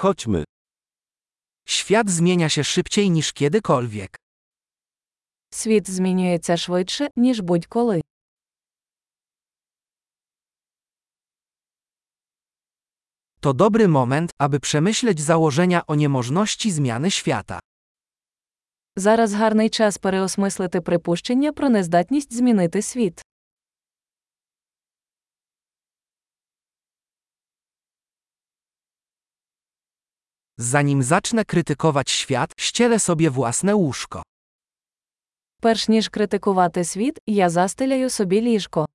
Chodźmy. Świat zmienia się szybciej niż kiedykolwiek. Світ змінюється швидше, ніж будь-коли. To dobry moment, aby przemyśleć założenia o niemożności zmiany świata. Зараз гарний час переосмислити припущення про нездатність змінити світ. Zanim zacznę krytykować świat, ścielę sobie własne łóżko. Перш ніж критикувати світ, я застеляю собі ліжко.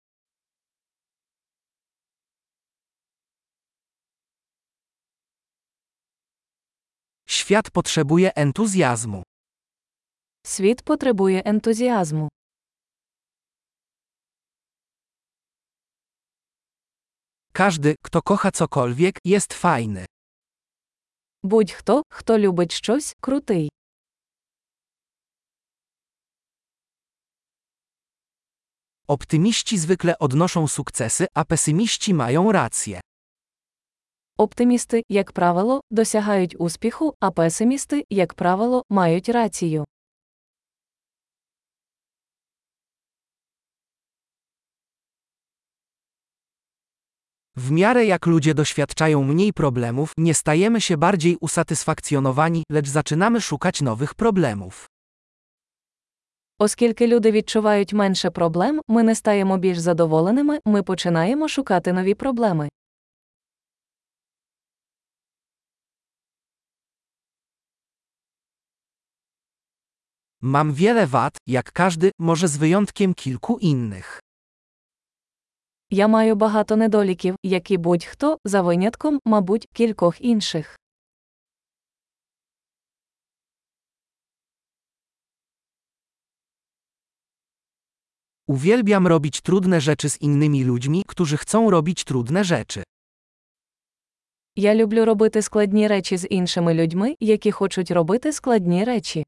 Świat potrzebuje entuzjazmu. Світ потребує ентузіазму. Każdy, kto kocha cokolwiek, jest fajny. Будь-хто, хто любить щось, крутий. Optymiści zwykle odnoszą sukcesy, a pesymiści mają rację. Оптимісти, як правило, досягають успіху, а песимісти, як правило, мають рацію. W miarę jak ludzie doświadczają mniej problemów, nie stajemy się bardziej usatysfakcjonowani, lecz zaczynamy szukać nowych problemów. Оскільки люди відчувають менше проблем, ми не стаємо більш задоволеними, ми починаємо шукати нові проблеми. Mam wiele wad, jak każdy, może z wyjątkiem kilku innych. Я маю багато недоліків, як і будь-хто, за винятком, мабуть, кількох інших. Uwielbiam robić trudne rzeczy z innymi ludźmi, którzy chcą robić trudne rzeczy. Я люблю робити складні речі з іншими людьми, які хочуть робити складні речі.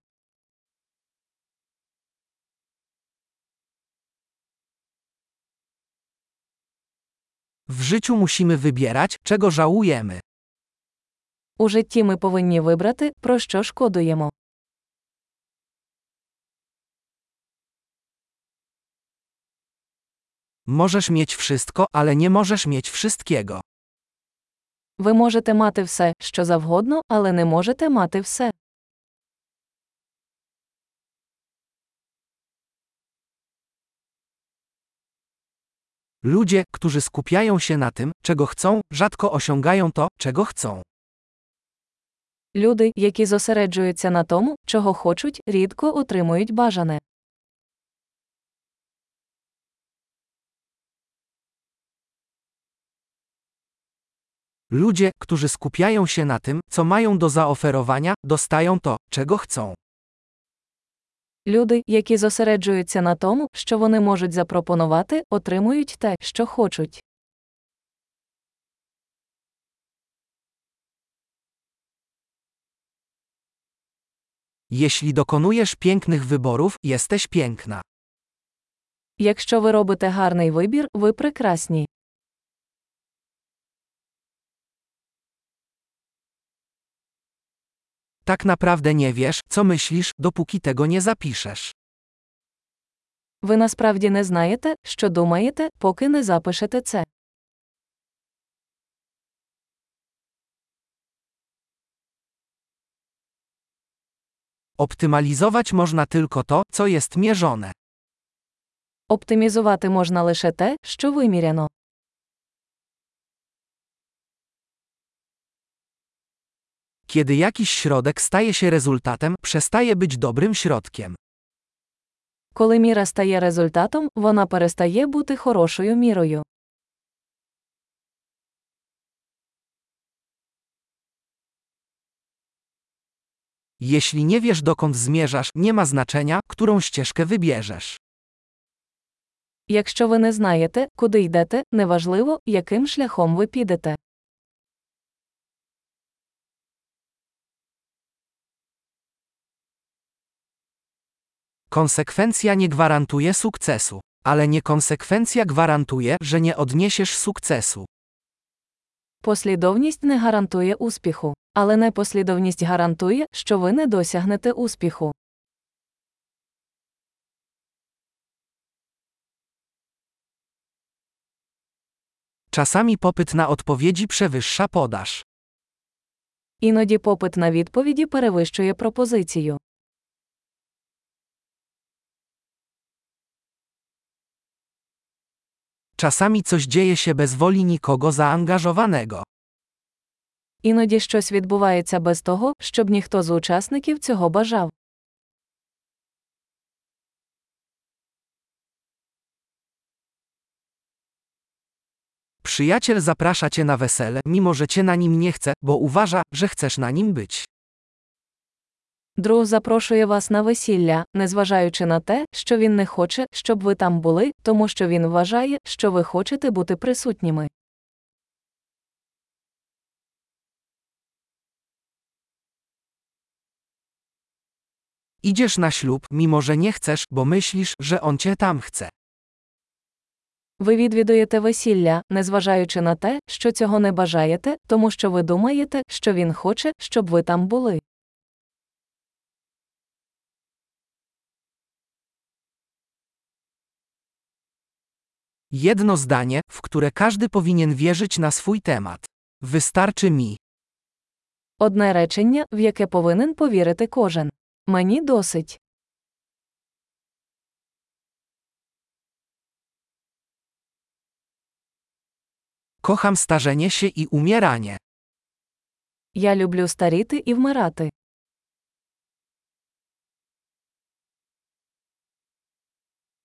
W życiu musimy wybierać, czego żałujemy. У житті ми повинні вибрати, про що шкодуємо. Możesz mieć wszystko, ale nie możesz mieć wszystkiego. Ви можете мати все, що завгодно, але не можете мати все. Ludzie, którzy skupiają się na tym, czego chcą, rzadko osiągają to, czego chcą. Люди, які зосереджуються на тому, чого хочуть, рідко отримують бажане. Ludzie, którzy skupiają się na tym, co mają do zaoferowania, dostają to, czego chcą. Люди, які зосереджуються на тому, що вони можуть запропонувати, отримують те, що хочуть. Jeśli dokonujesz pięknych wyborów, jesteś piękna. Якщо ви робите гарний вибір, ви прекрасні. Tak naprawdę nie wiesz, co myślisz, dopóki tego nie zapiszesz. Ви насправді не знаєте, що думаєте, поки не запишете це. Optymalizować można tylko to, co jest mierzone. Оптимізувати можна лише те, що виміряно. Kiedy jakiś środek staje się rezultatem, przestaje być dobrym środkiem. Коли міра стає результатом, вона перестає бути хорошою мірою. Jeśli nie wiesz dokąd zmierzasz, nie ma znaczenia, którą ścieżkę wybierzesz. Якщо ви не знаєте, куди йдете, неважливо, яким шляхом ви підете. Konsekwencja nie gwarantuje sukcesu, ale niekonsekwencja gwarantuje, że nie odniesiesz sukcesu. Послідовність не гарантує успіху, але непослідовність гарантує, що ви не досягнете успіху. Czasami popyt na odpowiedzi przewyższa podaż. Іноді попит на відповіді перевищує пропозицію. Czasami coś dzieje się bez woli nikogo zaangażowanego. Іноді щось відбувається без того, щоб ніхто з учасників цього бажав. Przyjaciel zaprasza cię na wesele, mimo że cię na nim nie chce, bo uważa, że chcesz na nim być. Друг запрошує вас на весілля, незважаючи на те, що він не хоче, щоб ви там були, тому що він вважає, що ви хочете бути присутніми. Idziesz na ślub, mimo że nie chcesz, bo myślisz, że on cię tam chce. Ви відвідуєте весілля, незважаючи на те, що цього не бажаєте, тому що ви думаєте, що він хоче, щоб ви там були. Jedno zdanie, w które każdy powinien wierzyć na swój temat. Wystarczy mi. Одне речення, в яке повинен повірити кожен. Мені досить. Kocham starzenie się i umieranie. Я люблю старіти і вмирати.